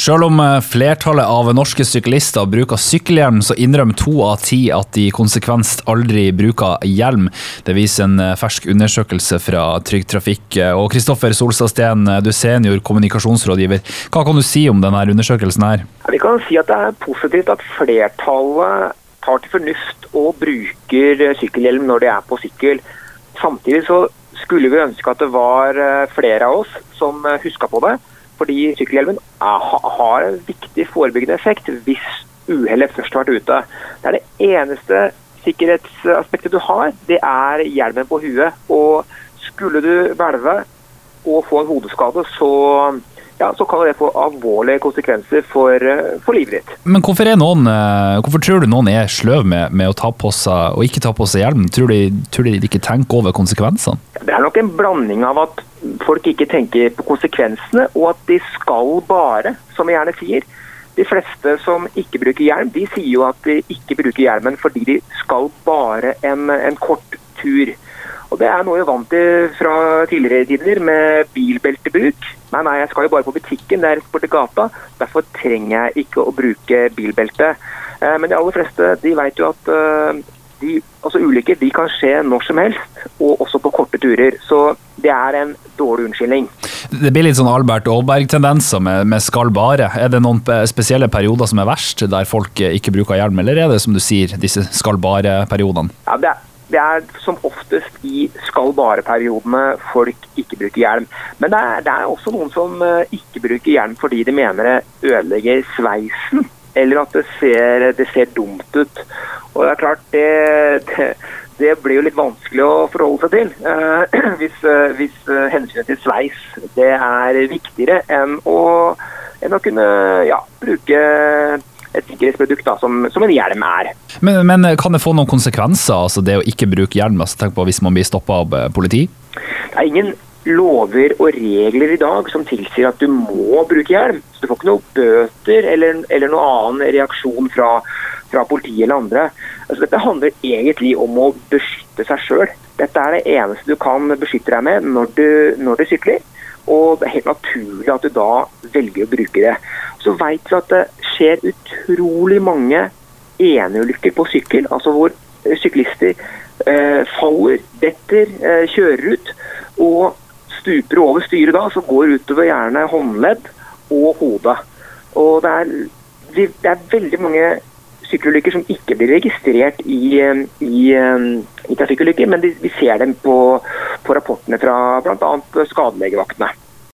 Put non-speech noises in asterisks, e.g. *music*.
Selv om eh, flertallet av norske syklister bruker sykkelhjelm, så innrømmer to av ti at de konsekvenst aldri bruker hjelm. Det viser en eh, fersk undersøkelse fra Trygg Trafikk. Og Kristoffer Solstad Steen, eh, du er senior kommunikasjonsrådgiver. Hva kan du si om denne undersøkelsen her? Vi kan si at det er positivt at flertallet tar til fornuft og bruker sykkelhjelm når de er på sykkel. Samtidig så skulle vi ønske at det var flere av oss som huska på det. Fordi sykkelhjelmen har en viktig forebyggende effekt hvis uhellet først har vært ute. Det er det eneste sikkerhetsaspektet du har, det er hjelmen på huet. Og skulle du hvelve og få en hodeskade, så, ja, så kan det få alvorlige konsekvenser for, for livet ditt. Men hvorfor, noen, eh, hvorfor, tror du noen er sløv med, med, å ta på seg og ikke ta på seg hjelm? Tror de, tror de ikke tenker over konsekvensene? Det er nok en blanding av at folk ikke tenker på konsekvensene, og at de skal bare, som vi gjerne sier. De fleste som ikke bruker hjelm, de sier jo at de ikke bruker hjelmen fordi de skal bare en, en kort tur. Og Det er noe jeg er vant til fra tidligere tider med bilbeltebruk. Nei, nei, jeg skal jo bare på butikken, det er rett borti gata. Derfor trenger jeg ikke å bruke bilbelte. Eh, men de aller fleste de vet jo at eh, de, altså ulykker de kan skje når som helst, og også på korte turer. Så det er en dårlig unnskyldning. Det blir litt sånn Albert Aalberg-tendenser med, med, skal bare. Er det noen spesielle perioder som er verst, der folk ikke bruker hjelm, eller er det som du sier, disse skal bare-periodene? Ja, det er, det er som oftest i skal bare-periodene folk ikke bruker hjelm. Men det er, det er, også noen som eh, ikke bruker hjelm fordi de mener det ødelegger sveisen. Eller at det ser, det ser dumt ut. Og det er klart, det, det, det blir jo litt vanskelig å forholde seg til. Eh, *clears throat* hvis, uh, hvis uh, hensynet til sveis det er viktigere enn å, enn å kunne ja, bruke et sikkerhetsprodukt da, som, som, en hjelm er. Men, men, kan det få noen konsekvenser, altså det å ikke bruke hjelm? Altså, tenk på Hvis man blir stoppa av politi? Det er ingen lover og regler i dag som tilsier at du må bruke hjelm. Så Du får ikke noe bøter eller, eller noen annen reaksjon fra, fra politiet eller andre. Altså, dette handler egentlig om å beskytte seg sjøl. Dette er det eneste du kan beskytte deg med når du, når du, sykler. Og det er helt naturlig at du da velger å bruke det. Så vet vi at det skjer utrolig mange eneulykker på sykkel, altså hvor syklister eh, faller, detter, eh, kjører ut. Og stuper over styret da, som går utover gjerne håndledd og hodet. Og det er, det er veldig mange sykkelulykker som ikke blir registrert i, i, i trafikkulykker, men vi ser dem på, på rapportene fra bl.a. skadelegevaktene.